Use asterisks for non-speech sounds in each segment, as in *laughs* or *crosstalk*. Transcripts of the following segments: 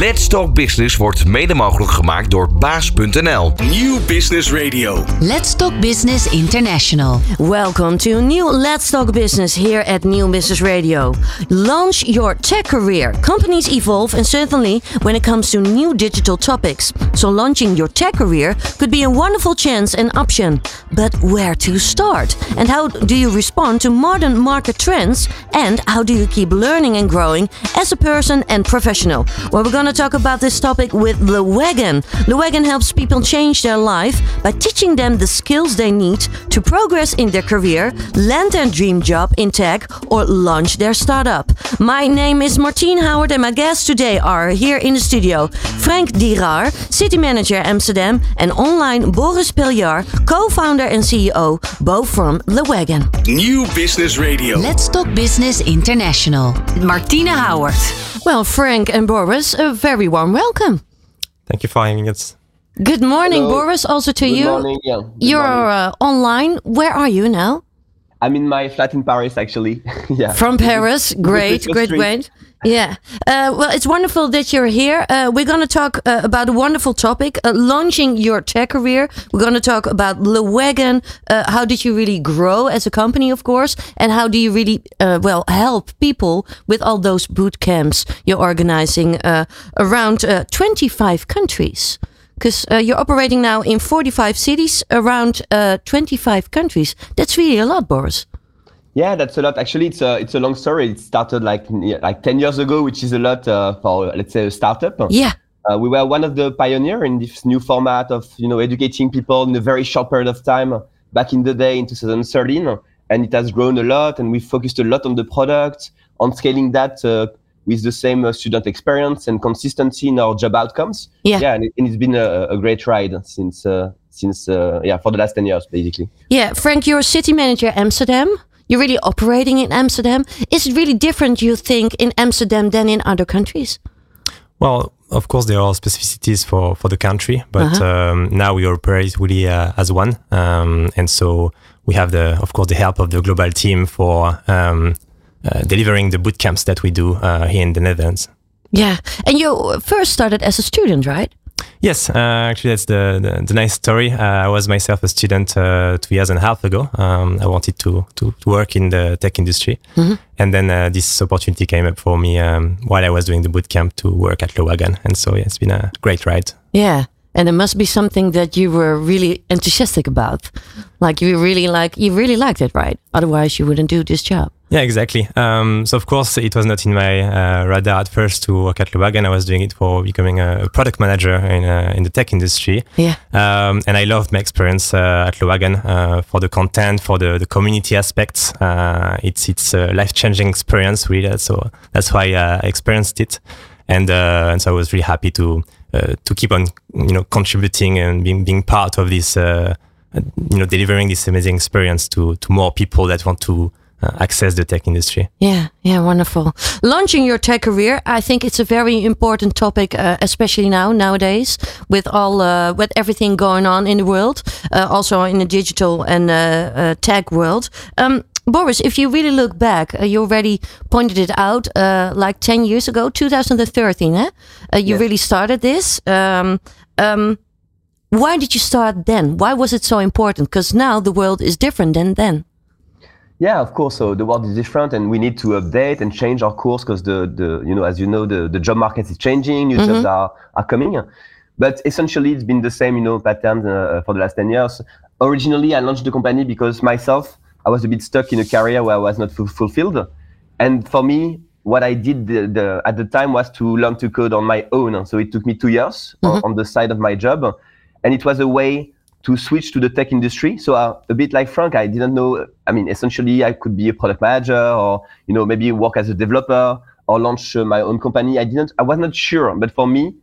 Let's Talk Business wordt mede mogelijk gemaakt door baas.nl. New Business Radio. Let's Talk Business International. Welcome to new Let's Talk Business here at New Business Radio. Launch your tech career. Companies evolve, and certainly when it comes to new digital topics. So, launching your tech career could be a wonderful chance and option. But where to start? And how do you respond to modern market trends? And how do you keep learning and growing as a person and professional? Well, we're going to talk about this topic with Le Wagon. Le Wagon helps people change their life by teaching them the skills they need to progress in their career, land their dream job in tech, or launch their startup. My name is Martine Hauwert, and my guests today are here in the studio Franck Dirat, City Manager Amsterdam, and online Boris Paillard, co founder and CEO, both from Le Wagon. New Business Radio. Let's Talk Business International. Martine Hauwert. Well, Franck and Boris, a very warm welcome. Thank you for having us. Good morning, Hello. Boris. Also to Good you. morning. Yeah. Good You're morning. uh, online. Where are you now? I'm in my flat in Paris, actually. *laughs* yeah. From Paris. *laughs* Great, great, tree. great. Yeah. Uh, well, it's wonderful that you're here. Uh, we're going to talk uh, about a wonderful topic uh, launching your tech career. We're going to talk about Le Wagon. Uh, how did you really grow as a company, of course? And how do you really, uh, well, help people with all those boot camps you're organizing uh, around uh, 25 countries? Because you're operating now in 45 cities around uh, 25 countries. That's really a lot, Boris. Yeah, that's a lot. Actually, it's a it's a long story. It started like like ten years ago, which is a lot uh, for let's say a startup. Yeah. Uh, we were one of the pioneer in this new format of you know educating people in a very short period of time back in the day in 2013, and it has grown a lot. And we focused a lot on the product, on scaling that uh, with the same uh, student experience and consistency in our job outcomes. Yeah. yeah, and, it, and it's been a, a great ride since uh, since uh, yeah for the last ten years basically. Yeah, Franck, you're a city manager Amsterdam. You're really operating in Amsterdam. Is it really different, you think, in Amsterdam than in other countries? Well, of course, there are specificities for, for the country, but Uh-huh. um, now we operate really uh, as one. Um, and so we have, the, of course, the help of the global team for um, uh, delivering the boot camps that we do uh, here in the Netherlands. Yeah. And you first started as a student, right? Yes, uh, actually, that's the, the, the nice story. Uh, I was myself a student uh, two years and a half ago. Um, I wanted to, to, to work in the tech industry. And then uh, this opportunity came up for me um, while I was doing the bootcamp to work at Le Wagon. And so yeah, it's been a great ride. Yeah. And it must be something that you were really enthusiastic about. Like you really like you really liked it, right? Otherwise you wouldn't do this job. Yeah, exactly. Um, so of course, it was not in my uh, radar at first to work at Le Wagon. I was doing it for becoming a product manager in uh, in the tech industry. Yeah. Um, and I loved my experience uh, at Le Wagon uh, for the content, for the, the community aspects. Uh, it's it's a life changing experience, really. So that's why uh, I experienced it, and uh, and so I was really happy to uh, to keep on you know contributing and being being part of this you know delivering this amazing experience to to more people that want to access the tech industry. Yeah, yeah, wonderful. Launching your tech career, I think it's a very important topic, uh, especially now nowadays with all uh, with everything going on in the world, uh, also in the digital and uh, uh, tech world. Um, Boris, if you really look back, uh, you already pointed it out, uh, like ten years ago, 2013. Eh? Uh, you Yes. really started this. Um, um, why did you start then? Why was it so important? Because now the world is different than then. Yeah, of course. So the world is different, and we need to update and change our course because the, the you know as you know the, the job market is changing, new jobs mm-hmm. are, are coming. But essentially, it's been the same you know pattern uh, uh, for the last ten years. Originally, I launched the company because myself I was a bit stuck in a career where I was not fu- fulfilled, and for me, what I did the, the, at the time was to learn to code on my own. So it took me two years on, mm-hmm. on the side of my job, and it was a way to switch to the tech industry. So uh, a bit like Franck, I didn't know. I mean, essentially, I could be a product manager, or you know, maybe work as a developer, or launch uh, my own company. I didn't. I was not sure. But for me,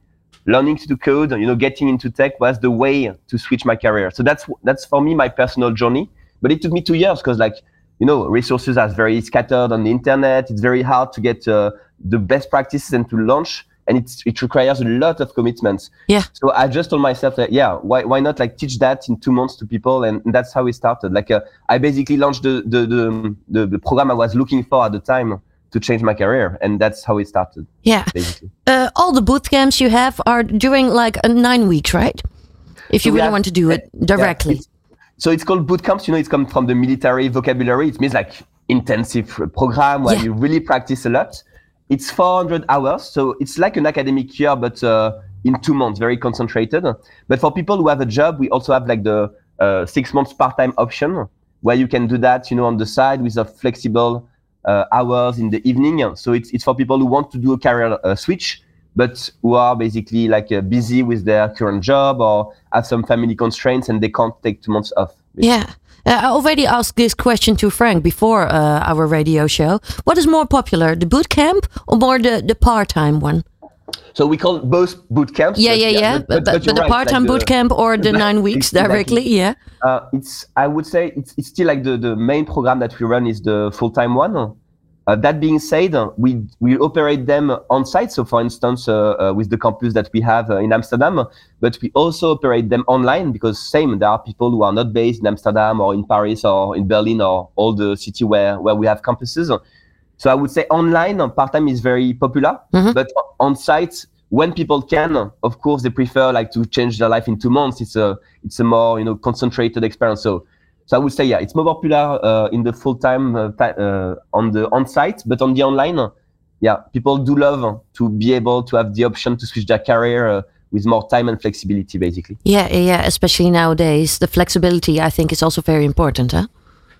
learning to code, you know, getting into tech was the way to switch my career. So that's that's for me my personal journey. But it took me two years because, like, you know, resources are very scattered on the internet. It's very hard to get uh, the best practices and to launch. And it's, it requires a lot of commitments. Yeah. So I just told myself that yeah, why why not like teach that in two months to people, and that's how we started. Like uh, I basically launched the the, the the the program I was looking for at the time to change my career, and that's how it started. Yeah. Basically. Uh, all the boot camps you have are during like uh, nine weeks, right? If you So we really have- want to do it yeah, directly. it's- so it's called boot camps. You know, it's come from the military vocabulary. It means like intensive program where Yeah. you really practice a lot. It's 400 hours, so it's like an academic year, but uh, in two months, very concentrated. But for people who have a job, we also have like the uh, six months part-time option where you can do that, you know, on the side with a flexible uh, hours in the evening. So it's it's for people who want to do a career uh, switch, but who are basically like uh, busy with their current job or have some family constraints and they can't take two months off. Yeah. Uh, I already asked this question to Franck before uh, our radio show. What is more popular, the boot camp or more the, the part time one? So we call it both boot camps. Yeah, but yeah, yeah. But, but, but you're the right, part time like boot camp or the nine weeks Exactly. directly? Yeah. Uh, it's I would say it's, it's still like the, the main program that we run is the full time one. Uh, that being said, uh, we we operate them on site. So, for instance, uh, uh, with the campus that we have uh, in Amsterdam, but we also operate them online because same there are people who are not based in Amsterdam or in Paris or in Berlin or all the city where where we have campuses. So I would say online uh, part time is very popular, Mhm. but on site when people can, of course, they prefer like to change their life in two months. It's a it's a more you know concentrated experience. So so I would say yeah, it's more popular uh, in the full time uh, uh, on the on site, but on the online, yeah, people do love to be able to have the option to switch their career uh, with more time and flexibility, basically. Yeah, yeah, yeah. Especially nowadays, the flexibility I think is also very important, huh?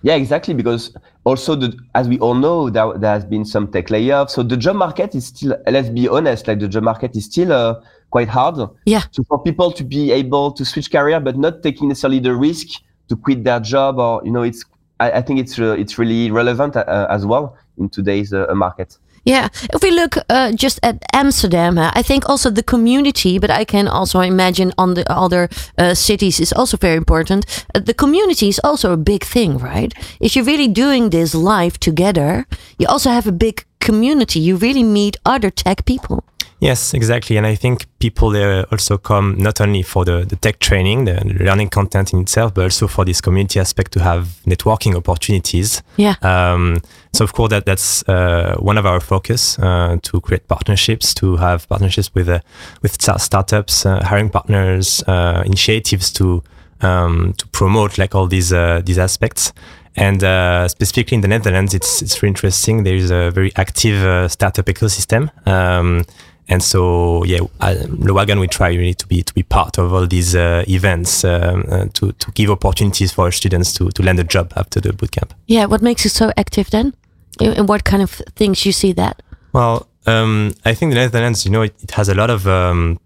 Yeah, exactly. Because also, the, as we all know, there, there has been some tech layoffs. So the job market is still, let's be honest, like the job market is still uh, quite hard. Yeah. So for people to be able to switch career, but not taking necessarily the risk to quit their job, or you know, it's I, I think it's uh, it's really relevant uh, as well in today's uh, market. Yeah, if we look uh, just at Amsterdam, uh, I think also the community, but I can also imagine on the other uh, cities is also very important. Uh, the community is also a big thing, right? If you're really doing this live together, you also have a big community. You really meet other tech people. Yes, exactly. And I think people uh, also come not only for the, the tech training, the learning content in itself, but also for this community aspect to have networking opportunities. Yeah. Um, so of course that that's uh, one of our focus uh, to create partnerships, to have partnerships with uh, with sta- startups, uh, hiring partners, uh, initiatives to um, to promote like all these uh, these aspects. And uh, specifically in the Netherlands, it's it's very interesting. There is a very active uh, startup ecosystem. Um, and so, yeah, at Le Wagon, we try really to be to be part of all these uh, events um, uh, to to give opportunities for our students to to land a job after the bootcamp. Yeah, what makes you so active then? In, in what kind of things you see that? Well, um, I think the Netherlands, you know, it, it has a lot of um,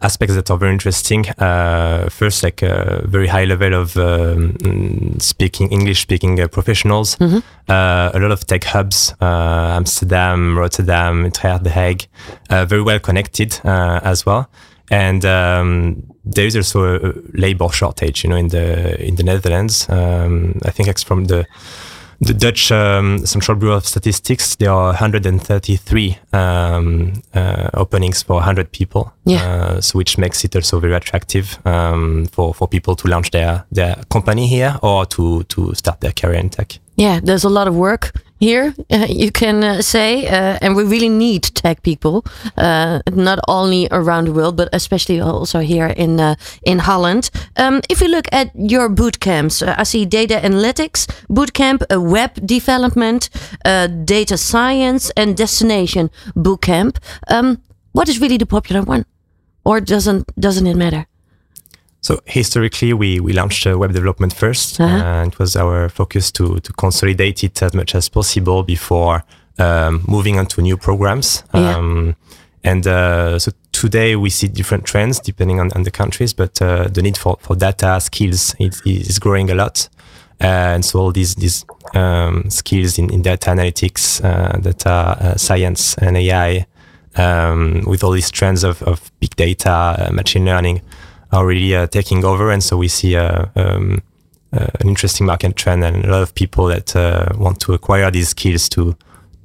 aspects that are very interesting. Uh, first, like a very high level of um, mm, speaking English speaking uh, professionals. Uh, a lot of tech hubs, uh, Amsterdam, Rotterdam, Utrecht, The Hague, uh, very well connected uh, as well. And um, there is also a labor shortage, you know, in the in the Netherlands. Um, I think it's from the the Dutch um, Central Bureau of Statistics, there are 133 um, uh, openings for 100 people. Yeah. Uh, so which makes it also very attractive um, for, for people to launch their, their company here or to, to start their career in tech. Yeah, there's a lot of work here, uh, you can uh, say, uh, and we really need tech people, uh, not only around the world, but especially also here in uh, in Holland. Um, if you look at your boot camps, uh, I see data analytics bootcamp, uh, web development, data science, and destination bootcamp. Um, what is really the popular one, or doesn't doesn't it matter? So historically, we, we launched uh, web development 1st Uh-huh. and it was our focus to, to consolidate it as much as possible before um, moving on to new programs. Yeah. Um, and uh, so today we see different trends depending on, on the countries, but uh, the need for, for data skills is, is growing a lot. Uh, and so all these these um, skills in, in data analytics, uh, data uh, science, and AI, um, with all these trends of, of big data, uh, machine learning, are really uh, taking over. And so we see uh, um, uh, an interesting market trend and a lot of people that uh, want to acquire these skills to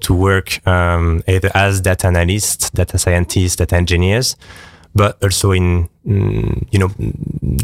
to work um, either as data analysts, data scientists, data engineers, but also in mm, you know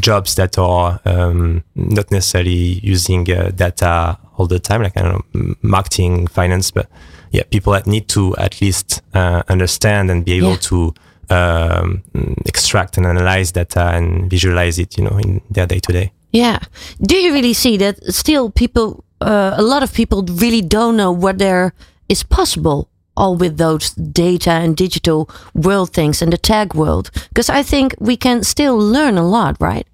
jobs that are um, not necessarily using uh, data all the time, like I don't know, marketing, finance, but yeah, people that need to at least uh, understand and be able Yeah. to um, extract and analyze data and visualize it, you know, in their day to day. Yeah. Do you really see that still people, uh, a lot of people really don't know what there is possible all with those data and digital world things and the tag world? Because I think we can still learn a lot, right?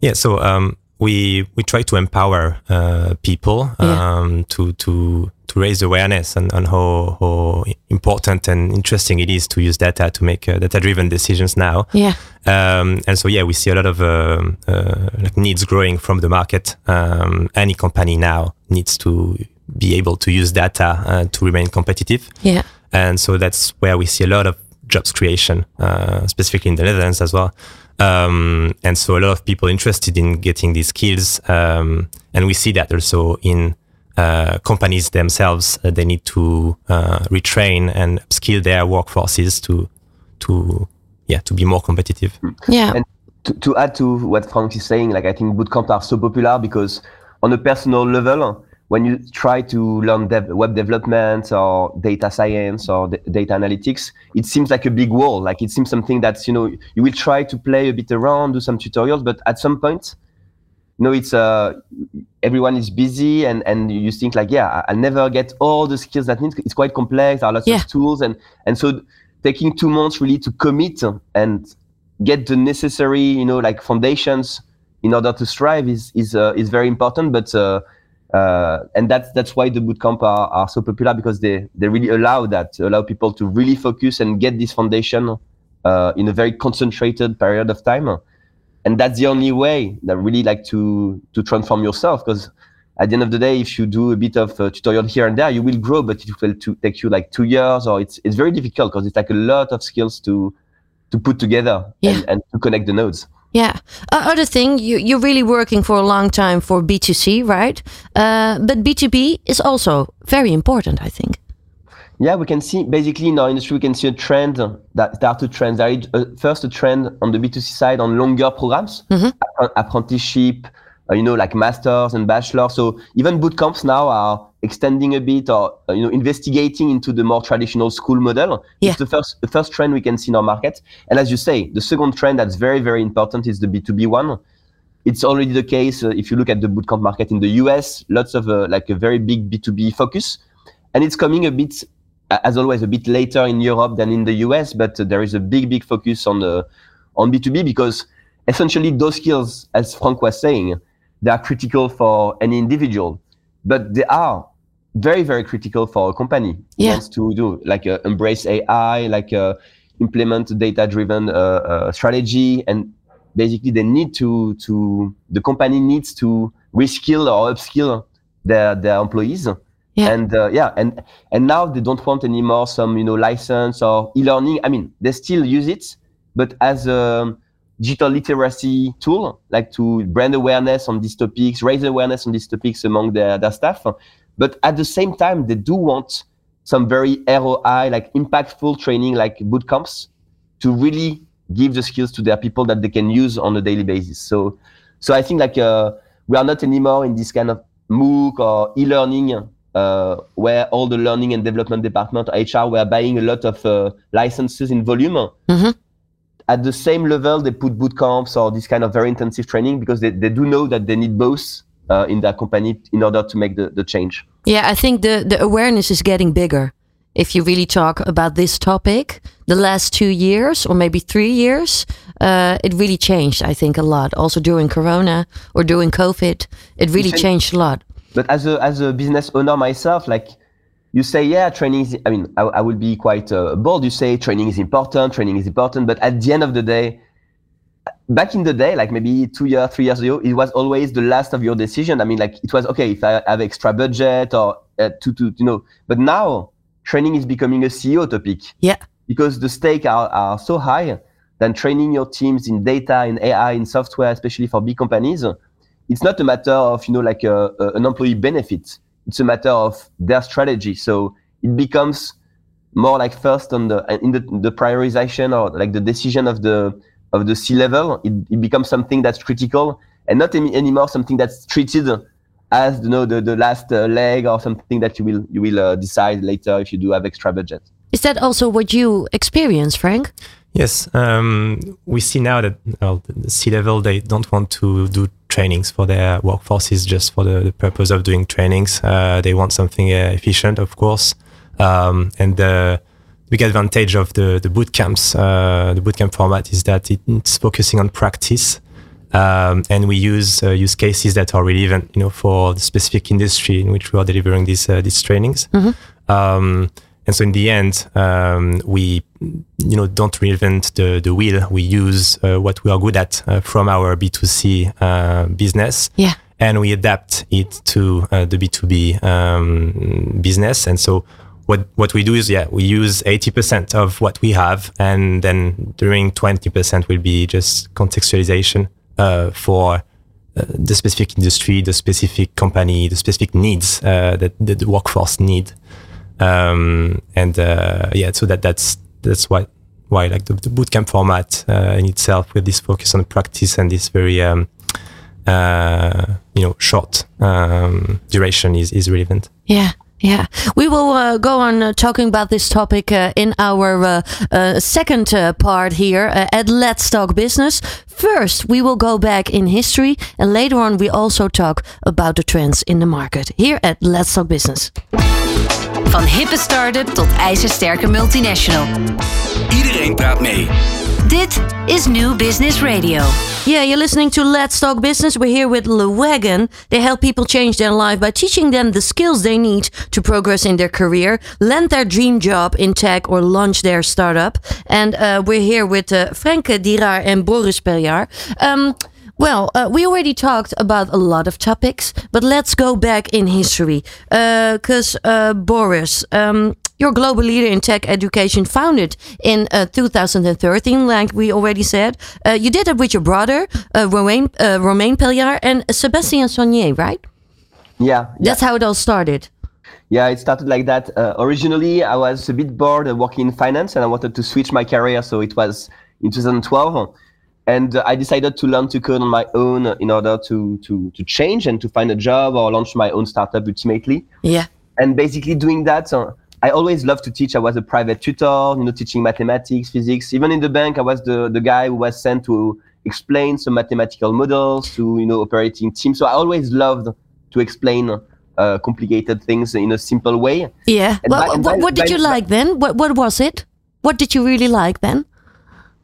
Yeah, so um, we we try to empower uh, people Yeah. um, to to to raise awareness on, on how how important and interesting it is to use data to make uh, data driven decisions now. Yeah. Um, and so yeah, we see a lot of um uh, like needs growing from the market. Um, any company now needs to be able to use data uh, to remain competitive. Yeah. And so that's where we see a lot of jobs creation, uh, specifically in the Netherlands as well. Um, and so a lot of people interested in getting these skills. Um, and we see that also in uh, companies themselves. Uh, they need to uh, retrain and upskill their workforces to, to, yeah, to be more competitive. Yeah. And to, to add to what Franck is saying, like I think bootcamps are so popular because on a personal level, when you try to learn dev- web development or data science or d- data analytics, it seems like a big wall. Like it seems something that's you know you will try to play a bit around, do some tutorials, but at some point, you know, it's uh, everyone is busy and and you think like yeah, I- I'll never get all the skills that need. It's quite complex. There are lots Yeah. of tools and and so taking two months really to commit and get the necessary you know like foundations in order to strive is is uh, is very important but uh, uh, and that's that's why the bootcamp are, are so popular because they they really allow that allow people to really focus and get this foundation uh, in a very concentrated period of time and that's the only way that really like to to transform yourself because at the end of the day if you do a bit of uh, tutorial here and there you will grow but it will to take you like two years or it's it's very difficult because it's like a lot of skills to to put together Yeah. and, and to connect the nodes Yeah. Uh, other thing, you, you're really working for a long time for B2C, right? Uh, but B2B is also very important, I think. Yeah, we can see basically in our industry we can see a trend that there are two trends. There is uh, first a trend on the B2C side on longer programs, appren- apprenticeship, uh, you know, like masters and bachelors. So even boot camps now are extending a bit or uh, you know investigating into the more traditional school model. Yeah. It's the first the first trend we can see in our market. And as you say, the second trend that's very very important is the B2B one. It's already the case uh, if you look at the bootcamp market in the US. Lots of uh, like a very big B2B focus, and it's coming a bit as always a bit later in Europe than in the US, but uh, there is a big, big focus on the on B2B because essentially those skills, as Franck was saying, they are critical for any individual, but they are very, very critical for a company Yeah. wants to do like uh, embrace AI, like uh, implement data-driven uh, uh, strategy, and basically they need to to the company needs to reskill or upskill their their employees Yeah. and uh, yeah and and now they don't want anymore some you know license or e-learning. I mean they still use it but as a digital literacy tool like to brand awareness on these topics raise awareness on these topics among their, their staff. But at the same time they do want some very roi like impactful training like boot camps to really give the skills to their people that they can use on a daily basis. So so i think like uh, we are not anymore in this kind of mooc or e-learning where all the learning and development department hr were buying a lot of uh, licenses in volume Mhm. at the same level they put boot camps or this kind of very intensive training because they, they do know that they need both uh, in their company in order to make the, the change Yeah, I think the, the awareness is getting bigger. If you really talk about this topic, the last two years or maybe three years, uh, it really changed, I think, a lot. Also during Corona or during COVID, it really changed a lot. But as a as a business owner myself like you say yeah training is i mean i, I will be quite uh, bold. You say training is important training is important. But at the end of the day back in the day like maybe two years three years ago it was always the last of your decision. I mean like it was okay if i have extra budget or uh, to to you know but now training is becoming a ceo topic. Yeah. because the stakes are, are so high than training your teams in data in ai in software especially for big companies it's not a matter of you know like a, a- an employee benefit it's a matter of their strategy so it becomes more like first on the in the, the prioritization or like the decision of the of the C level, it, it becomes something that's critical and not any, anymore something that's treated as you know the, the last uh, leg or something that you will you will uh, decide later if you do have extra budget. Is that also what you experience, Franck? Yes, um, we see now that well, the C level they don't want to do trainings for their workforces just for the, the purpose of doing trainings. Uh, they want something uh, efficient, of course, um, and the big advantage of the the boot camps, uh, the bootcamp format, is that it's focusing on practice. Um, and we use uh, use cases that are relevant, you know, for the specific industry in which we are delivering these uh, these trainings. Um, and so in the end, um, we you know don't reinvent the the wheel. We use uh, what we are good at uh, from our B two C uh, business, Yeah. and we adapt it to uh, the B two B um, business. And so what what we do is yeah we use eighty percent of what we have, and then during twenty percent will be just contextualization uh, for uh, the specific industry, the specific company, the specific needs uh, that, that the workforce need. Um, and uh, yeah, so that that's that's why why like the, the bootcamp format uh, in itself with this focus on practice and this very um, uh, you know short um, duration is is relevant. Yeah. Yeah, we will uh, go on uh, talking about this topic uh, in our uh, uh, second uh, part here at Let's Talk Business. First, we will go back in history, and later on, we also talk about the trends in the market here at Let's Talk Business. Van hippe start-up tot ijzersterke multinational. Iedereen praat mee. Dit is New Business Radio. Yeah, you're listening to Let's Talk Business. We're here with Le Wagon. They help people change their life by teaching them the skills they need to progress in their career, land their dream job in tech, or launch their startup. And uh, we're here with uh, Franke Dirar and Boris Peljar. Um, well, uh, we already talked about a lot of topics, but let's go back in history. Because, uh, Boris, um, you're global leader in tech education, founded in uh, 2013, like we already said. Uh, you did it with your brother, uh, Romain, uh, Romain Paillard, and Sebastien Saunier, right? Yeah, yeah. That's how it all started. Yeah, it started like that. Uh, originally, I was a bit bored working in finance and I wanted to switch my career. So it was in 2012. And uh, I decided to learn to code on my own in order to, to, to change and to find a job or launch my own startup ultimately. Yeah. And basically doing that, uh, I always loved to teach. I was a private tutor, you know, teaching mathematics, physics. Even in the bank, I was the, the guy who was sent to explain some mathematical models to, you know, operating teams. So I always loved to explain uh, complicated things in a simple way. Yeah. And Well, by- what, by- what did by- you like then? What, what was it? What did you really like then?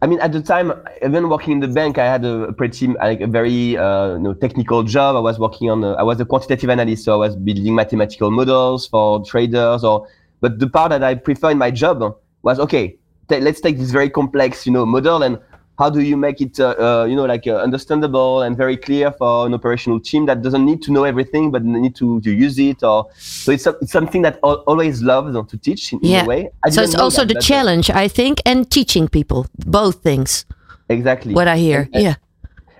I mean, at the time, even working in the bank, I had a pretty like a very uh, you know technical job. I was working on. A, I was a quantitative analyst, so I was building mathematical models for traders. Or but the part that I prefer in my job was okay. ta- let's take this very complex, you know, model and how do you make it, uh, uh, you know, like uh, understandable and very clear for an operational team that doesn't need to know everything but need to, to use it or so it's, it's something that I always loved to teach in, in a way. I So it's also that, the challenge, I think, and teaching people both things. Exactly. What I hear, And- yeah.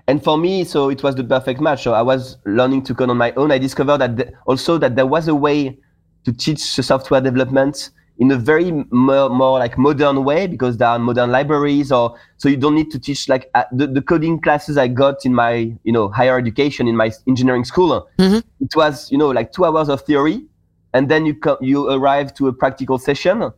and for me so it was the perfect match so i was learning to code on my own i discovered that th- also that there was a way to teach the software development in a very more, more like modern way because there are modern libraries or so you don't need to teach like uh, the, the coding classes i got in my you know higher education in my engineering school Mhm. it was you know like two hours of theory and then you co- you arrive to a practical session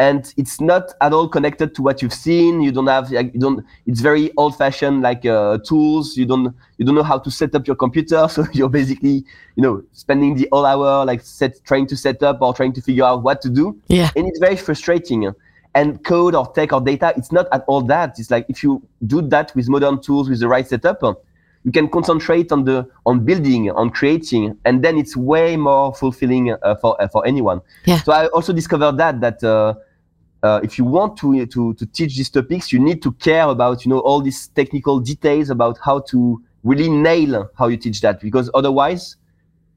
and it's not at all connected to what you've seen. You don't have like, you don't it's very old fashioned like uh, tools. You don't you don't know how to set up your computer. *laughs* So you're basically you know spending the whole hour like set trying to set up or trying to figure out what to do. Yeah. and it's very frustrating. And code or tech or data it's not at all that. It's like if you do that with modern tools with the right setup you can concentrate on the on building on creating and then it's way more fulfilling uh, for uh, for anyone. Yeah. so i also discovered that that uh, uh, if you want to, to to teach these topics you need to care about you know all these technical details about how to really nail how you teach that because otherwise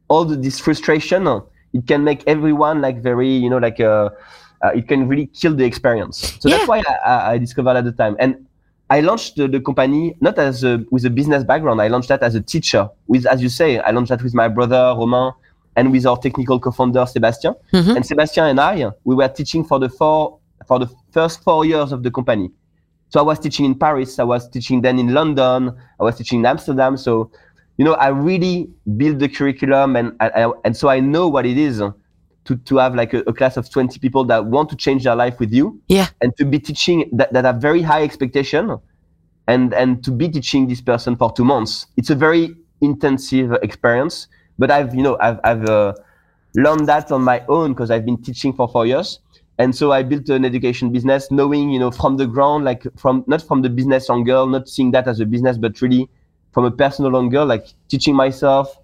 all the, this frustration uh, it can make everyone like very you know like uh, uh, it can really kill the experience so Yeah. that's why I, I- discovered at the time and I launched the, the company not as a, with a business background. I launched that as a teacher. With, as you say, I launched that with my brother Romain and with our technical co-founder Sebastien. Mhm. And Sebastien and I, we were teaching for the four for the first four years of the company. So I was teaching in Paris, I was teaching then in London, I was teaching in Amsterdam. So, you know, I really built the curriculum, and I, I- and so I know what it is to to have like a, a class of 20 people that want to change their life with you Yeah. and to be teaching that, that have very high expectation and and to be teaching this person for two months it's a very intensive experience but i've you know i've, I've uh, learned that on my own because i've been teaching for four years and so i built an education business knowing you know from the ground like from not from the business angle not seeing that as a business but really from a personal angle like teaching myself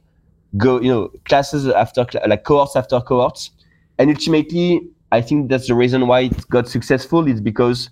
go you know classes after like cohorts after cohorts. And ultimately i think that's the reason why it got successful is because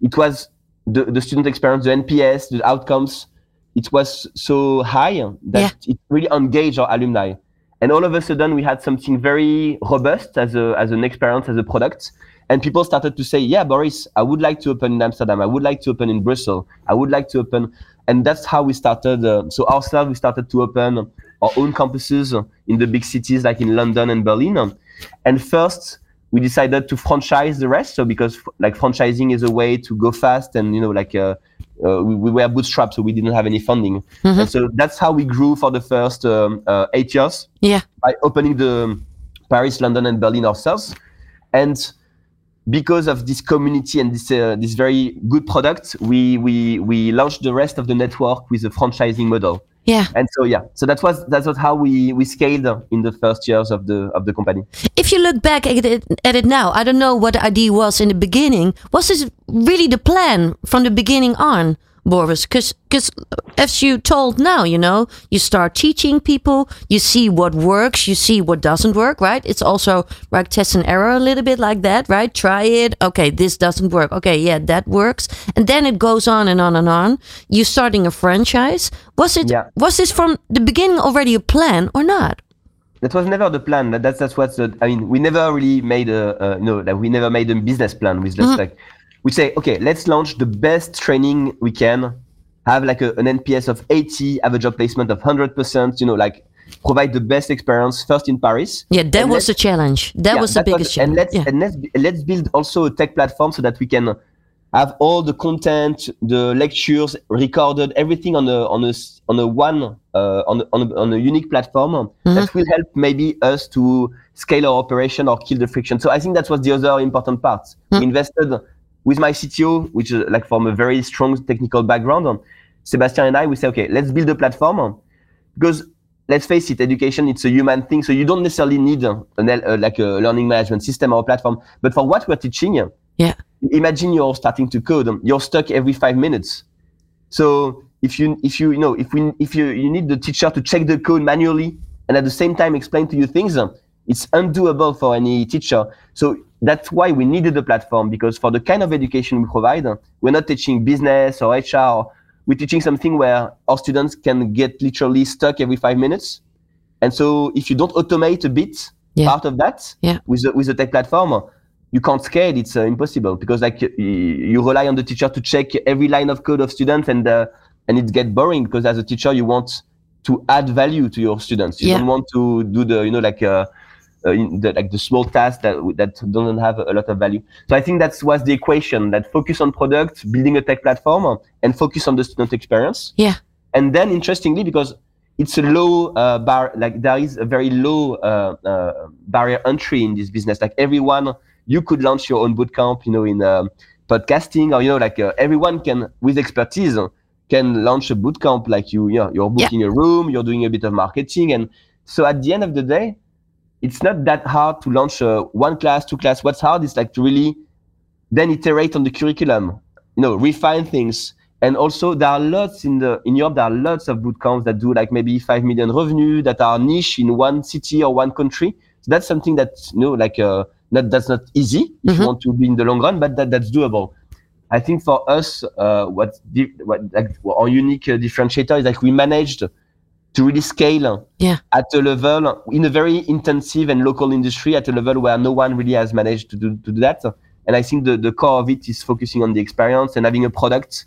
it was the, the student experience the nps the outcomes it was so high that it really engaged our alumni and all of a sudden we had something very robust as a as an experience as a product. And people started to say yeah boris i would like to open in amsterdam. I would like to open in brussels. I would like to open. And that's how we started uh, so ourselves we started to open our own campuses in the big cities like in london and berlin. And first we decided to franchise the rest. So because like franchising is a way to go fast and you know like uh, uh, we, we were bootstrapped so we didn't have any funding. And so that's how we grew for the first um, uh, eight years. Yeah. by opening the paris london and berlin ourselves. And because of this community and this uh, this very good product we we we launched the rest of the network with a franchising model Yeah. and so yeah so that was that was how we we scaled in the first years of the of the company If you look back at it, at it now, I don't know what the idea was in the beginning. Was this really the plan from the beginning on, Boris? Because as you told now, you know, you start teaching people, you see what works, you see what doesn't work, right? It's also like test and error a little bit like that, right? Try it. Okay, this doesn't work. Okay, yeah, that works. And then it goes on and on and on. You starting a franchise. Was it Yeah. was this from the beginning already a plan or not? that was never the plan. That, that's that's what's the. I mean, we never really made a uh, no, like we never made a business plan. We just like we say, okay, let's launch the best training we can, have like a, an NPS of 80, have a job placement of 100 percent. You know, like provide the best experience first in Paris. Yeah, that And was the challenge. That Yeah, was the that biggest and challenge. let's yeah. and let's let's build also a tech platform so that we can have all the content, the lectures recorded, everything on a on a on a one uh, on a, on, a, on a unique platform that will help maybe us to scale our operation or kill the friction. So I think that was the other important part. We invested with my CTO, which is like from a very strong technical background. Sebastien and I, we say, okay, let's build a platform because let's face it, education it's a human thing, so you don't necessarily need uh, an, uh, like a learning management system or a platform. But for what we're teaching, yeah. imagine you're starting to code, um, you're stuck every five minutes. So if you if you you know if we if you you need the teacher to check the code manually and at the same time explain to you things, um, it's undoable for any teacher. So that's why we needed a platform because for the kind of education we provide, we're not teaching business or HR. We're teaching something where our students can get literally stuck every five minutes. And so if you don't automate a bit Yeah. part of that Yeah. with the, with the tech platform, you can't scale. It's uh, impossible because like y- you rely on the teacher to check every line of code of students, and uh, and it gets boring because as a teacher you want to add value to your students. You Yeah. don't want to do the you know like uh, uh, in the, like the small tasks that that don't have a lot of value. So I think that was the equation that focus on product, building a tech platform, and focus on the student experience. Yeah. And then interestingly, because it's a low uh, bar, like there is a very low uh, uh, barrier entry in this business. Like everyone, you could launch your own bootcamp, you know, in um, podcasting, or you know, like uh, everyone can with expertise can launch a bootcamp. Like you, yeah, you're booking a room, you're doing a bit of marketing, and so at the end of the day, it's not that hard to launch uh, one class, two class. What's hard is like to really then iterate on the curriculum, you know, refine things. And also there are lots in the in Europe, there are lots of bootcamps that do like maybe five million revenue that are niche in one city or one country. So that's something that you know, like uh, not that's not easy if you want to be in the long run, but that, that's doable. I think for us, uh, what, di- what like our unique uh, differentiator is like we managed to really scale Yeah. at a level in a very intensive and local industry at a level where no one really has managed to do, to do that. And I think the, the core of it is focusing on the experience and having a product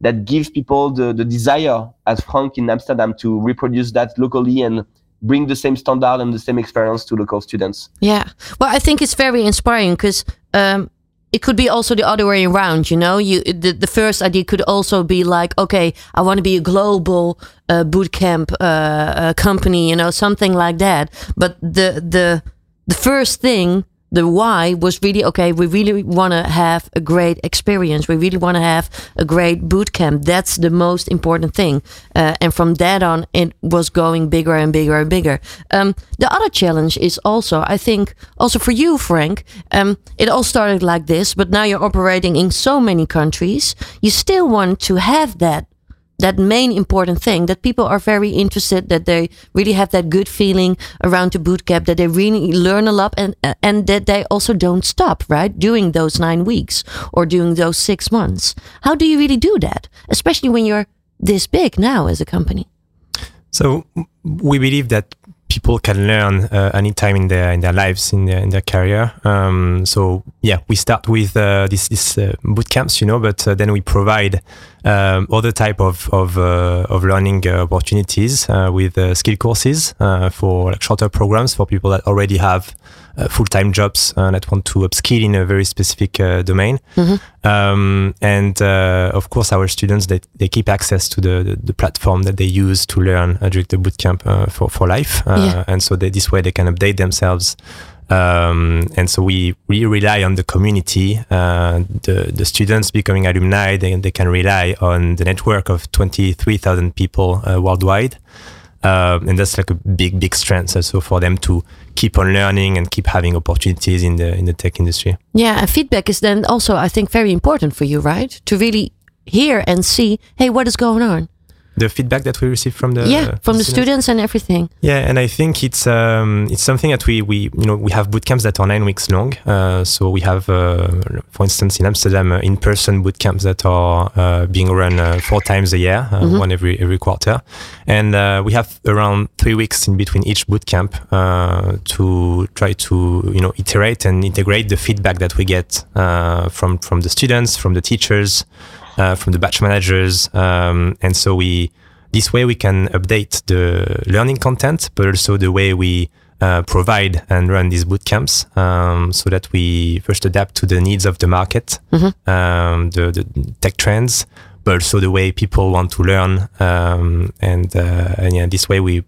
that gives people the, the desire, as Franck in Amsterdam, to reproduce that locally and bring the same standard and the same experience to local students. Yeah. Well, I think it's very inspiring because um, it could be also the other way around. You know, you the, the first idea could also be like, okay, I want to be a global uh, bootcamp uh, uh, company. You know, something like that. But the the the first thing the why was really okay we really want to have a great experience. We really want to have a great boot camp. That's the most important thing. Uh, and from that on it was going bigger and bigger and bigger. Um, the other challenge is also i think also for you frank um, it all started like this but now you're operating in so many countries. You still want to have that that main important thing that people are very interested that they really have that good feeling around the bootcamp that they really learn a lot and and that they also don't stop right doing those nine weeks or doing those six months how do you really do that especially when you're this big now as a company so we believe that people can learn uh, anytime in their in their lives in their in their career. Um, so yeah, we start with uh, this this uh, boot camps, you know, but uh, then we provide um, other type of of, uh, of learning uh, opportunities with skill courses for like shorter programs for people that already have full-time jobs that want to upskill in a very specific domain. Mm-hmm. Um, and of course, our students they, they keep access to the, the, the platform that they use to learn during the bootcamp for for life. Yeah. And so they, this way they can update themselves um, and so we really rely on the community, uh, the, the students becoming alumni, they, they can rely on the network of 23,000 people uh, worldwide. Uh, and that's like a big, big strength also for them to keep on learning and keep having opportunities in the in the tech industry. Yeah, and feedback is then also, I think, very important for you, right? To really hear and see, hey, what is going on? The feedback that we receive from the yeah from the students and everything. Yeah and i think it's um, it's something that we we you know we have boot camps that are nine weeks long. Uh, so we have uh, for instance in amsterdam uh, in-person boot camps that are uh, being run uh, four times a year uh, mm-hmm. one every every quarter. And we have around three weeks in between each boot camp to try to you know iterate and integrate the feedback that we get from from the students from the teachers uh, from the batch managers. Um, and so we, this way we can update the learning content, but also the way we uh, provide and run these boot camps um, so that we first adapt to the needs of the market, mm-hmm. um, the, the, tech trends, but also the way people want to learn. Um, and, uh, and yeah, this way we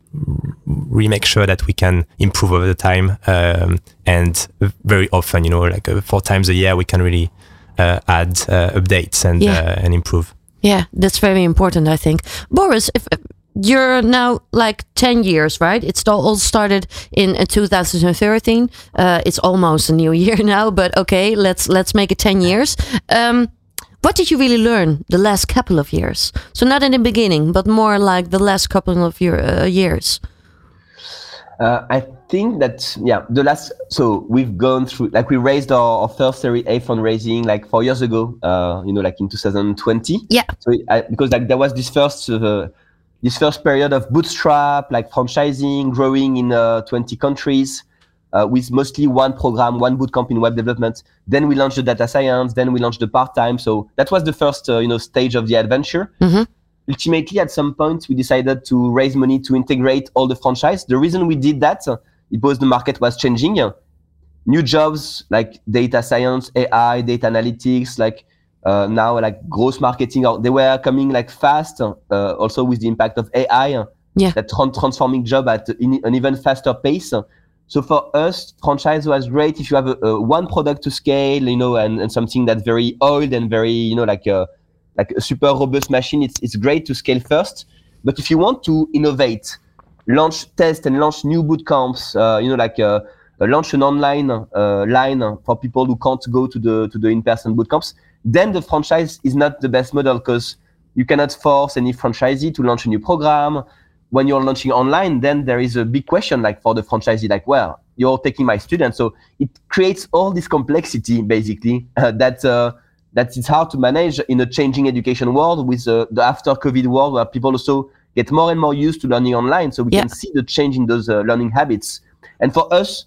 we make sure that we can improve over the time. Um, and very often, you know, like uh, four times a year, we can really add uh, updates and yeah. Uh, and improve. Yeah, that's very important. I think, Boris, if you're now like 10 years right it's all started in 2013 uh, it's almost a new *laughs* year now but okay let's let's make it 10 years um, what did you really learn the last couple of years so not in the beginning but more like the last couple of year, uh, years uh, I think that yeah, the last so we've gone through like we raised our, our first Series A fundraising like four years ago. Uh, you know, like in 2020. Yeah. So I, because like there was this first uh, this first period of bootstrap, like franchising, growing in uh, 20 countries. Uh, with mostly one program, one bootcamp in web development. Then we launched the data science. Then we launched the part time. So that was the first, uh, you know, stage of the adventure. Mm-hmm ultimately at some point we decided to raise money to integrate all the franchise the reason we did that because the market was changing new jobs like data science ai data analytics like uh, now like growth marketing they were coming like fast uh, also with the impact of ai yeah. that tra- transforming job at an even faster pace so for us franchise was great if you have a, a one product to scale you know and, and something that's very oiled and very you know like uh, like a super robust machine, it's, it's great to scale first. But if you want to innovate, launch, test, and launch new boot camps, uh, you know, like uh, uh launch an online line for people who can't go to the to the in-person boot camps, then the franchise is not the best model because you cannot force any franchisee to launch a new program. When you're launching online, then there is a big question like for the franchisee, like, well, you're taking my students, so it creates all this complexity basically *laughs* uh, that uh, that it's hard to manage in a changing education world with uh, the after COVID world where people also get more and more used to learning online. So we yeah. can see the change in those uh, learning habits. And for us,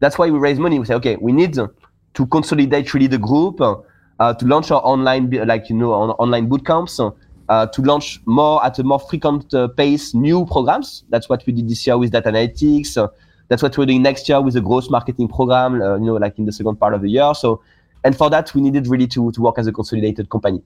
that's why we raise money. We say, okay, we need to consolidate really the group, uh, to launch our online, like, you know, on, online boot camps, uh, to launch more at a more frequent uh, pace new programs. That's what we did this year with data analytics. Uh, that's what we're doing next year with the growth marketing program. Uh, you know, like in the second part of the year. So, and for that, we needed really to to work as a consolidated company.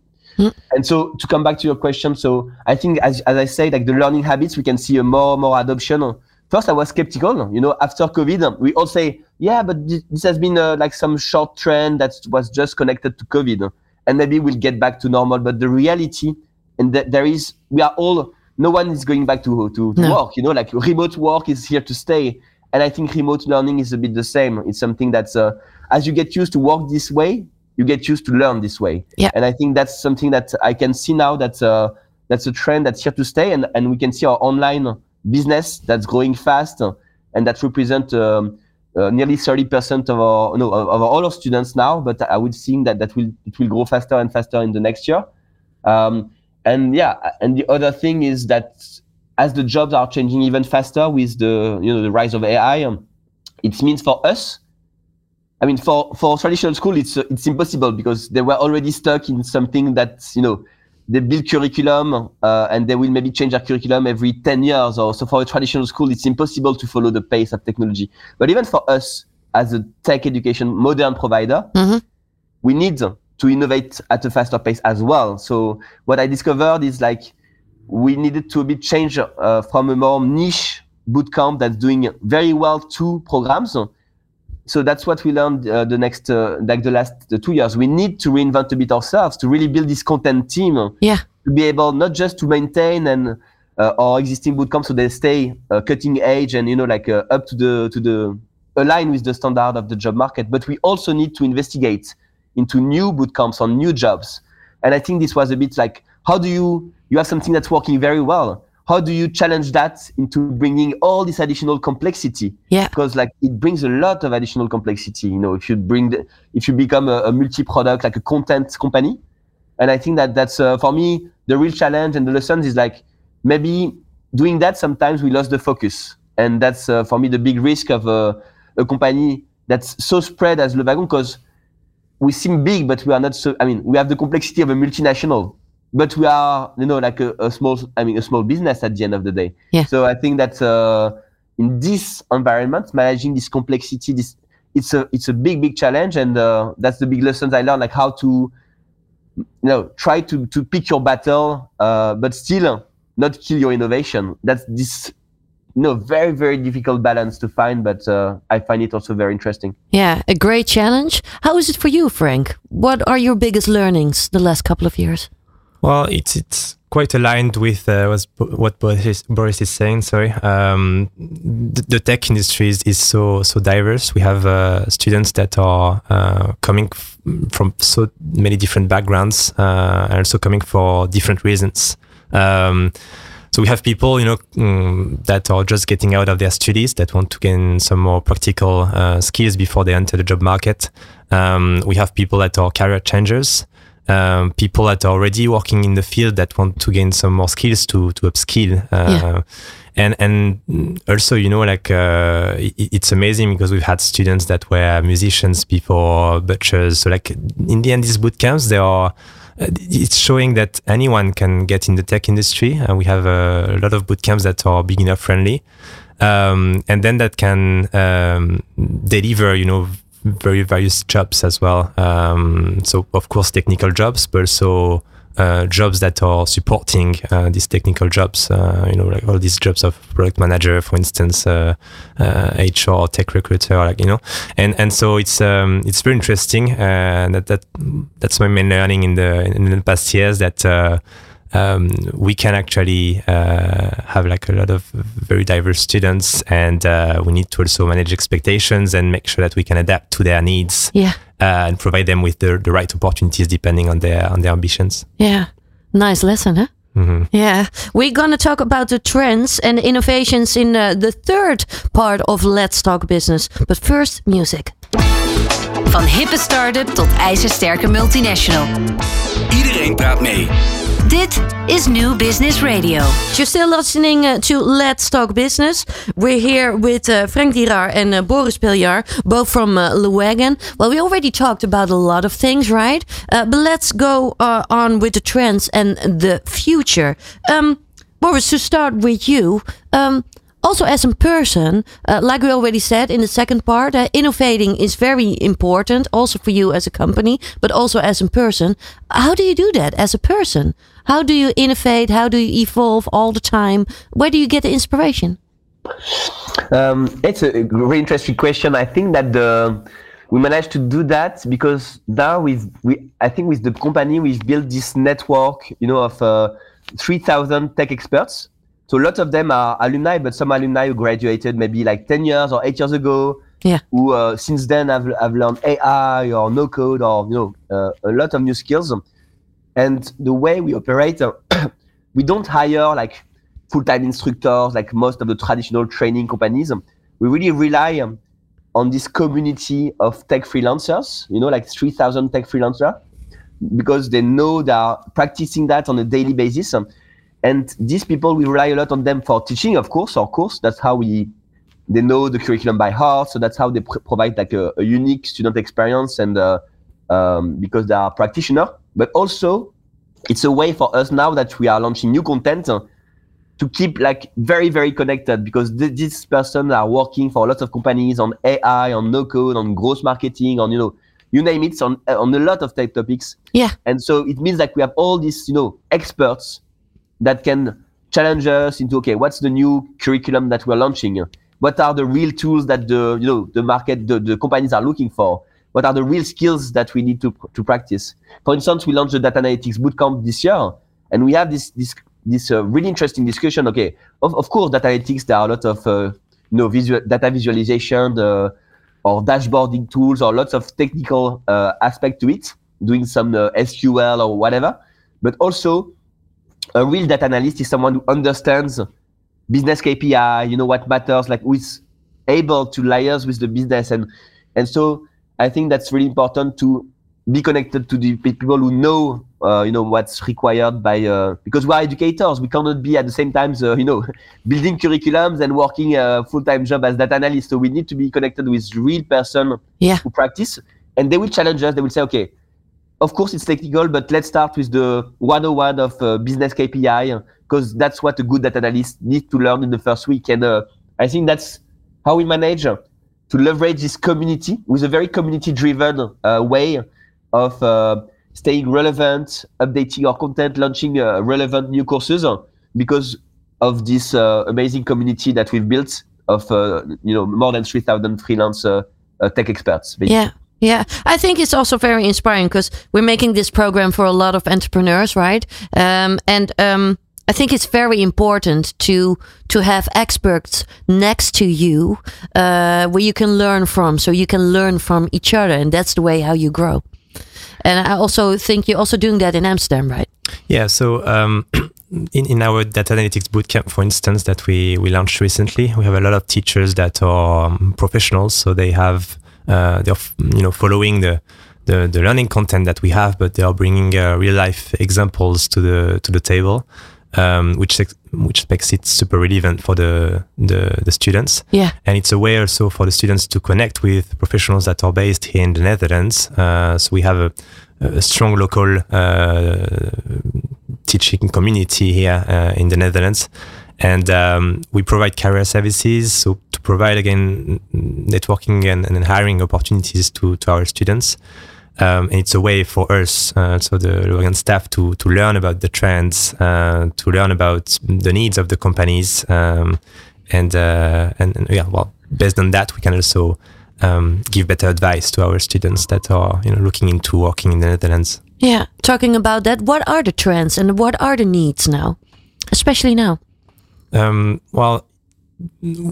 And so to come back to your question, so I think as, as I say, like the learning habits, we can see a more more adoption. First, I was skeptical. You know, after COVID, we all say, yeah, but this, this has been uh, like some short trend that was just connected to COVID, and maybe we'll get back to normal. But the reality, and that there is, we are all, no one is going back to to, to No. work. You know, like remote work is here to stay, and I think remote learning is a bit the same. It's something that's uh, as you get used to work this way, you get used to learn this way. Yeah. And I think that's something that I can see now that uh, that's a trend that's here to stay, and, and we can see our online business that's growing fast, and that represent um, uh, nearly 30% of our no of, of all our students now. But I would think that that will it will grow faster and faster in the next year. Um, and yeah, and the other thing is that as the jobs are changing even faster with the you know the rise of AI, um, it means for us I mean, for, for traditional school, it's uh, it's impossible because they were already stuck in something that you know they build curriculum uh, and they will maybe change their curriculum every 10 years or so. For a traditional school, it's impossible to follow the pace of technology. But even for us as a tech education modern provider, Mhm. we need to innovate at a faster pace as well. So what I discovered is like we needed to a bit change uh, from a more niche bootcamp that's doing very well to programs so that's what we learned uh, the next uh, like the last the two years. We need to reinvent a bit ourselves to really build this content team. Yeah. to be able not just to maintain and uh, our existing bootcamps so they stay uh, cutting edge and you know like uh, up to the to the align with the standard of the job market but we also need to investigate into new bootcamps on new jobs. And i think this was a bit like how do you you have something that's working very well how do you challenge that into bringing all this additional complexity? Yeah. because like it brings a lot of additional complexity you know if you bring the, if you become a, a multi-product like a content company. And i think that that's uh, for me the real challenge and the lessons is like maybe doing that sometimes we lost the focus. And that's uh, for me the big risk of uh, a company that's so spread as le wagon because we seem big but we are not so i mean we have the complexity of a multinational but we are you know like a, a small i mean a small business at the end of the day Yeah. so i think that uh, in this environment managing this complexity this it's a it's a big big challenge and uh, that's the big lessons i learned like how to you know try to to pick your battle uh, but still not kill your innovation that's this you know very very difficult balance to find but uh, i find it also very interesting Yeah, a great challenge. How is it for you, Franck? What are your biggest learnings the last couple of years? Well, it's it's quite aligned with uh, what Boris is, Boris is saying. Sorry, um, the, the tech industry is, is so so diverse. We have uh, students that are uh, coming f- from so many different backgrounds uh, and also coming for different reasons. Um, so we have people, you know, mm, that are just getting out of their studies that want to gain some more practical uh, skills before they enter the job market. Um, we have people that are career changers um, people that are already working in the field that want to gain some more skills to to upskill. Uh, Yeah. And and also, you know, like uh, it, it's amazing because we've had students that were musicians before, butchers. So like in the end, these boot camps they are. uh, It's showing that anyone can get in the tech industry, and we have a lot of boot camps that are beginner friendly, um, and then that can um, deliver, you know, very various jobs as well. Um, so of course technical jobs, but also uh, jobs that are supporting uh, these technical jobs. Uh, you know, like all these jobs of product manager, for instance, uh, uh, HR, tech recruiter, like you know, and and so it's um, it's very interesting. Uh, that that that's my main learning in the in the past years that. Um, we can actually uh, have like a lot of very diverse students, and uh, we need to also manage expectations and make sure that we can adapt to their needs Yeah. uh, and provide them with the, the right opportunities depending on their on their ambitions. Yeah. Nice lesson, huh? Mhm. Yeah, we're going to talk about the trends and innovations in uh, the third part of Let's Talk Business. But first, music. Van hippe start-up tot ijzersterke multinational. Iedereen praat mee. Dit is New Business Radio. You're still listening uh, to Let's Talk Business. We're here with uh, Frank Dirar and uh, Boris Piljar, both from uh, Luwagen. Well, we already talked about a lot of things, right? Uh, but let's go uh, on with the trends and the future. Um, Boris, to start with you, um, also as a person, uh, like we already said in the second part, uh, innovating is very important, also for you as a company, but also as a person. How do you do that as a person? How do you innovate? How do you evolve all the time? Where do you get the inspiration? Um, it's a very interesting question. I think that the we managed to do that because now with we I think with the company we've built this network, you know, of uh, three thousand tech experts. So a lot of them are alumni, but some alumni who graduated maybe like ten years or eight years ago. Yeah. Who uh, since then have have learned AI or no code or you know uh, a lot of new skills. And the way we operate, uh, *clears throat* we don't hire like full-time instructors like most of the traditional training companies. We really rely um, on this community of tech freelancers, you know, like 3,000 tech freelancers, because they know they are practicing that on a daily basis. Um, and these people, we rely a lot on them for teaching, of course, our course. That's how we, they know the curriculum by heart. So that's how they pr- provide like a, a unique student experience and uh, um, because they are practitioner. But also, it's a way for us now that we are launching new content uh, to keep like very very connected because th- these persons are working for lots of companies on AI, on no code, on growth marketing, on you know you name it, on on a lot of tech topics. Yeah. And so it means that we have all these you know experts that can challenge us into okay, what's the new curriculum that we're launching? What are the real tools that the you know the market the, the companies are looking for? What are the real skills that we need to to practice? For instance, we launched the data analytics bootcamp this year, and we have this this this uh, really interesting discussion. Okay, of, of course, data analytics there are a lot of uh, you know visual data visualization uh, or dashboarding tools or lots of technical uh, aspect to it, doing some uh, SQL or whatever. But also, a real data analyst is someone who understands business KPI. You know what matters, like who is able to liaise with the business, and and so I think that's really important to be connected to the people who know uh, you know what's required by uh, because we are educators we cannot be at the same time uh, you know *laughs* building curriculums and working a full-time job as data analyst so we need to be connected with real person Yeah. who practice and they will challenge us they will say okay of course it's technical but let's start with the 101 of uh, business kpi because that's what a good data analyst needs to learn in the first week and uh, i think that's how we manage uh, to leverage this community with a very community driven uh, way of uh, staying relevant, updating our content, launching uh, relevant new courses because of this amazing community that we've built of you know more than 3000 freelance tech experts basically. Yeah. Yeah, I think it's also very inspiring because we're making this program for a lot of entrepreneurs, right? Um, and um, I think it's very important to to have experts next to you uh, where you can learn from, so you can learn from each other, and that's the way how you grow. And I also think you're also doing that in Amsterdam, right? Yeah, so um, *clears throat* in, in our data analytics bootcamp, for instance, that we, we launched recently, we have a lot of teachers that are um, professionals, so they have uh, they're you know following the, the the learning content that we have, but they are bringing uh, real life examples to the to the table, um, which which makes it super relevant for the the, the students Yeah. and it's a way also for the students to connect with professionals that are based here in the Netherlands. Uh, so we have a, a strong local uh, teaching community here uh, in the Netherlands, and um, we provide career services. So provide again networking and, and hiring opportunities to to our students. Um, and it's a way for us, uh, so the Wagon staff, to to learn about the trends, uh, to learn about the needs of the companies, um, and, uh, and and yeah, well, based on that, we can also um, give better advice to our students that are you know looking into working in the Netherlands. Yeah. Talking about that, what are the trends and what are the needs now, especially now? Um, well,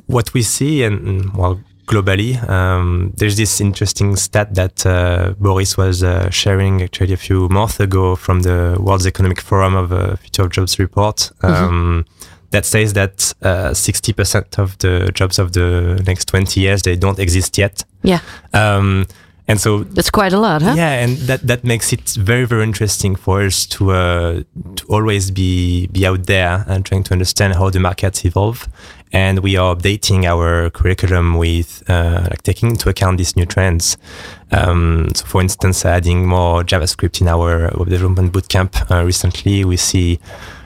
what we see, and and, well, globally, um, there's this interesting stat that uh, Boris was uh, sharing actually a few months ago from the World Economic Forum of uh, Future of Jobs report. Um, That says that uh, 60% of the jobs of the next 20 years they don't exist yet. Yeah. Um, and so That's quite a lot, huh? yeah, and that that makes it very very interesting for us to uh, to always be be out there and trying to understand how the markets evolve. And we are updating our curriculum with uh, like taking into account these new trends. Um, so, for instance, adding more JavaScript in our web development bootcamp uh, recently, we see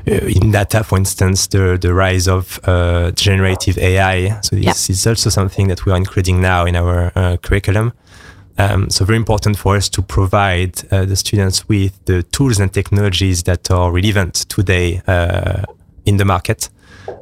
uh, in data, for instance, the, the rise of uh, generative AI. So this is also something that we are including now in our uh, curriculum. Um, so very important for us to provide uh, the students with the tools and technologies that are relevant today uh, in the market.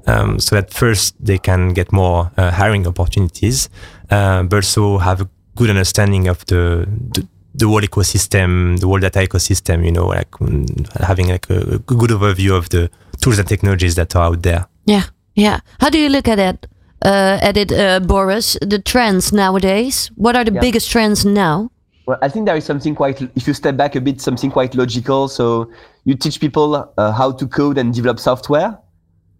Um, so that first they can get more uh, hiring opportunities, uh, but also have a good understanding of the, the the whole ecosystem, the whole data ecosystem. You know, like mm, having like a, a good overview of the tools and technologies that are out there. Yeah, yeah. How do you look at it, uh, at it, uh, Boris? The trends nowadays. What are the Yeah. biggest trends now? Well, I think there is something quite, if you step back a bit, something quite logical. So you teach people uh, how to code and develop software.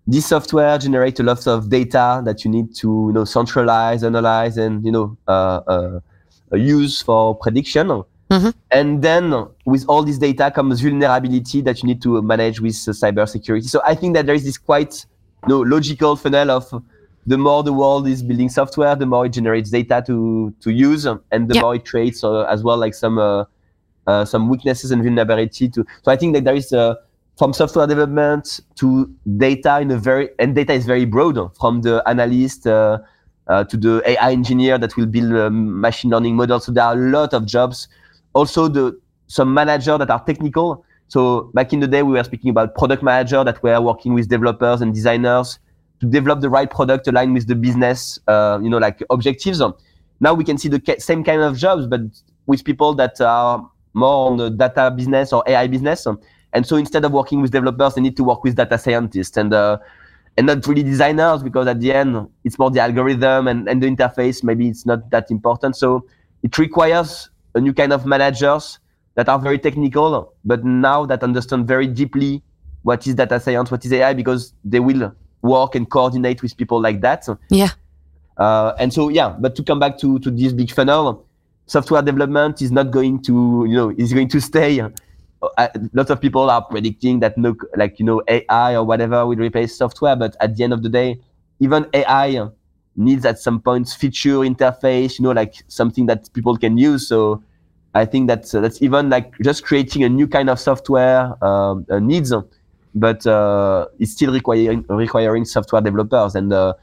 This software generates a lot of data that you need to, you know, centralize, analyze, and you know, uh, uh, uh, use for prediction. Mhm. And then with all this data comes vulnerability that you need to manage with uh, cybersecurity. So I think that there is this quite, you know, logical funnel of the more the world is building software, the more it generates data to to use, and the Yeah. more it creates uh, as well like some uh, uh, some weaknesses and vulnerability to. So I think that there is uh, from software development to data in a very and data is very broad from the analyst uh, uh, to the AI engineer that will build um, machine learning models. So there are a lot of jobs. Also the some manager that are technical. So back in the day, we were speaking about product manager that were working with developers and designers to develop the right product aligned with the business, uh, you know, like objectives. Now we can see the same kind of jobs, but with people that are more on the data business or AI business. And so instead of working with developers, they need to work with data scientists and uh, and not really designers because at the end it's more the algorithm and, and the interface. Maybe it's not that important. So it requires a new kind of managers that are very technical, but now that understand very deeply what is data science, what is AI, because they will work and coordinate with people like that. Yeah. Uh, and so, yeah, but to come back to, to this big funnel, software development is not going to, you know, is going to stay. Uh, lots of people are predicting that no, like, you know, AI or whatever will replace software. But at the end of the day, even AI needs at some points feature interface, you know, like something that people can use. So I think that's, uh, that's even like just creating a new kind of software um, uh, needs, but uh, it's still requiring, requiring software developers. And, uh,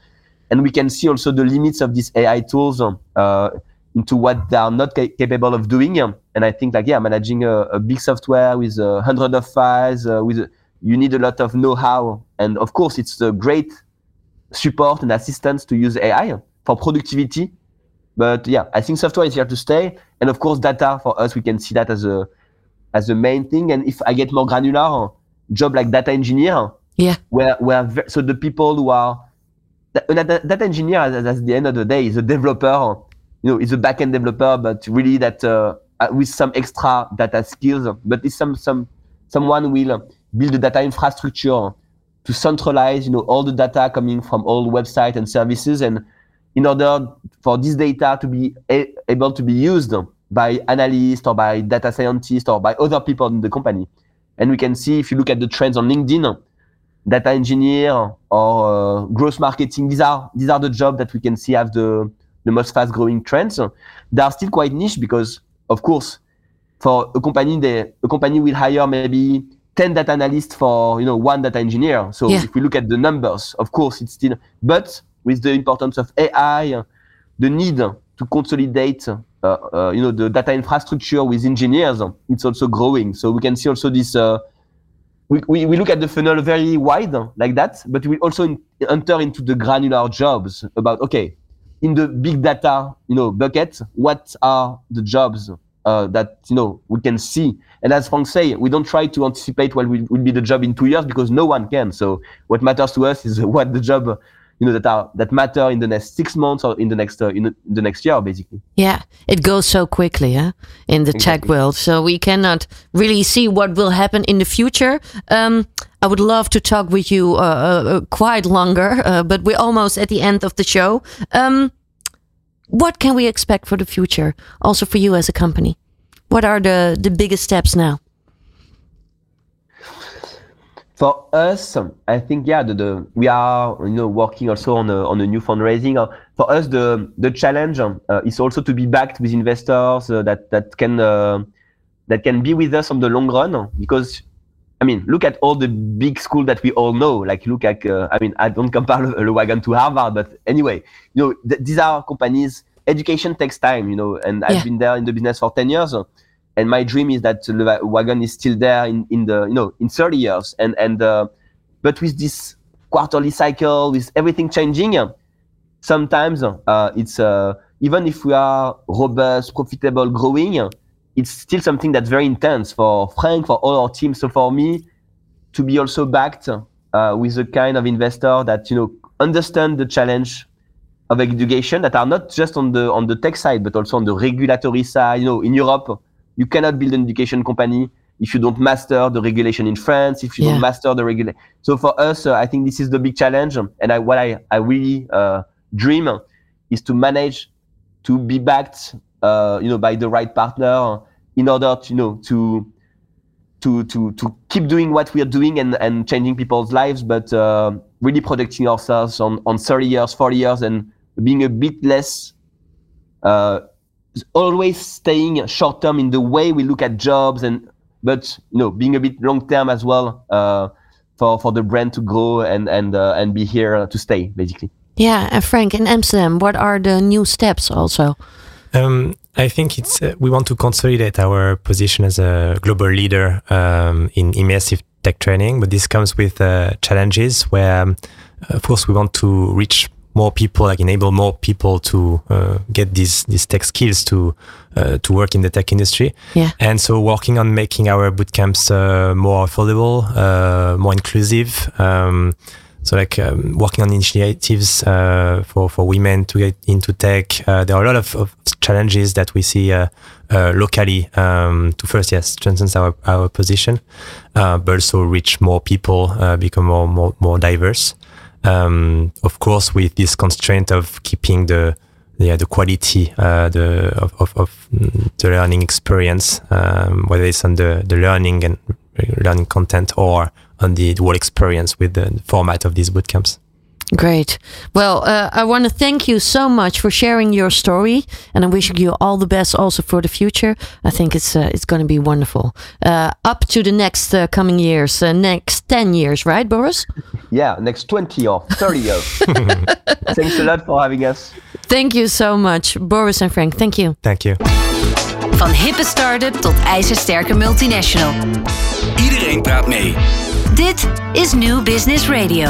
and we can see also the limits of these AI tools uh, into what they are not ca- capable of doing. And I think like yeah, managing a, a big software with a hundred of files, uh, with you need a lot of know-how, and of course it's a great support and assistance to use AI for productivity. But yeah, I think software is here to stay, and of course data for us we can see that as a as the main thing. And if I get more granular, job like data engineer, Yeah. where where so the people who are that, data, data engineer at, at the end of the day is a developer you know is a backend developer but really that uh, uh, with some extra data skills but it's some some someone will build a data infrastructure to centralize you know all the data coming from all websites and services and in order for this data to be a- able to be used by analysts or by data scientists or by other people in the company and we can see if you look at the trends on linkedin data engineer or uh, growth marketing. These are these are the jobs that we can see have the the most fast growing trends. They are still quite niche because, of course, for a company, they, a company will hire maybe 10 data analysts for you know one data engineer. So Yeah. if we look at the numbers, of course, it's still. But with the importance of AI, the need to consolidate, uh, uh, you know, the data infrastructure with engineers, it's also growing. So we can see also this. Uh, we, we, we look at the funnel very wide like that, but we also in, enter into the granular jobs about okay, in the big data you know bucket, what are the jobs uh, that you know we can see? And as Franck say, we don't try to anticipate what will, will be the job in two years because no one can. So what matters to us is *laughs* what the job you know that are that matter in the next six months or in the next uh, in the, the next year basically. Yeah, it goes so quickly, huh? In the tech world, so we cannot really see what will happen in the future. Um, I would love to talk with you uh, uh, uh, quite longer, *laughs* uh, but we're almost at the end of the show. Um, what can we expect for the future, also for you as a company? What are the the biggest steps now? For us, I think yeah, the, the we are you know working also on a on a new fundraising. Uh, for us, the the challenge uh, is also to be backed with investors uh, that that can uh, that can be with us on the long run because I mean, look at all the big schools that we all know. Like, look at, uh, I mean, I don't *laughs* compare Le Wagon to Harvard, but anyway, you know, th- these are companies. Education takes time, you know, and yeah. I've been there in the business for 10 years. And my dream is that the Wagon is still there in, in the, you know, in 30 years. And, and, uh, but with this quarterly cycle, with everything changing, sometimes uh, it's, uh, even if we are robust, profitable, growing, it's still something that's very intense for Franck, for all our teams. So for me, to be also backed uh, with a kind of investor that you know understand the challenge of education that are not just on the on the tech side but also on the regulatory side. You know, in Europe, you cannot build an education company if you don't master the regulation in France. If you yeah. don't master the regulation, so for us, uh, I think this is the big challenge. And I, what I I really uh, dream is to manage to be backed uh, you know, by the right partner in order to, you know, to to to to keep doing what we are doing and and changing people's lives, but uh, really protecting ourselves on on 30 years, 40 years, and being a bit less. Always staying short term in the way we look at jobs and but you know being a bit long term as well uh, for for the brand to grow and and uh, and be here to stay basically. Yeah and franck in amsterdam what are the new steps also? Um, I think it's uh, we want to consolidate our position as a global leader um, in immersive tech training, but this comes with uh, challenges where, um, of course, we want to reach more people, like enable more people to uh, get these these tech skills to uh, to work in the tech industry. Yeah. And so, working on making our bootcamps uh, more affordable, uh, more inclusive. Um, so like um, working on initiatives uh, for for women to get into tech. Uh, there are a lot of, of challenges that we see uh, uh locally um, to first yes strengthen our our position, uh, but also reach more people, uh, become more more more diverse. Um, of course, with this constraint of keeping the yeah, the quality uh, the of, of, of, the learning experience, um, whether it's on the, the learning and learning content or on the whole experience with the format of these bootcamps. Great. Well, uh, I want to thank you so much for sharing your story, and I'm wishing you all the best also for the future. I think it's uh, it's going to be wonderful. Uh, up to the next uh, coming years, uh, next ten years, right, Boris? *laughs* Yeah, next twenty or thirty years. *laughs* Thanks a lot for having us. Thank you so much, Boris and Franck. Thank you. Thank you. Van hippe start-up tot ijzersterke multinational. Iedereen praat mee. Dit is New Business Radio.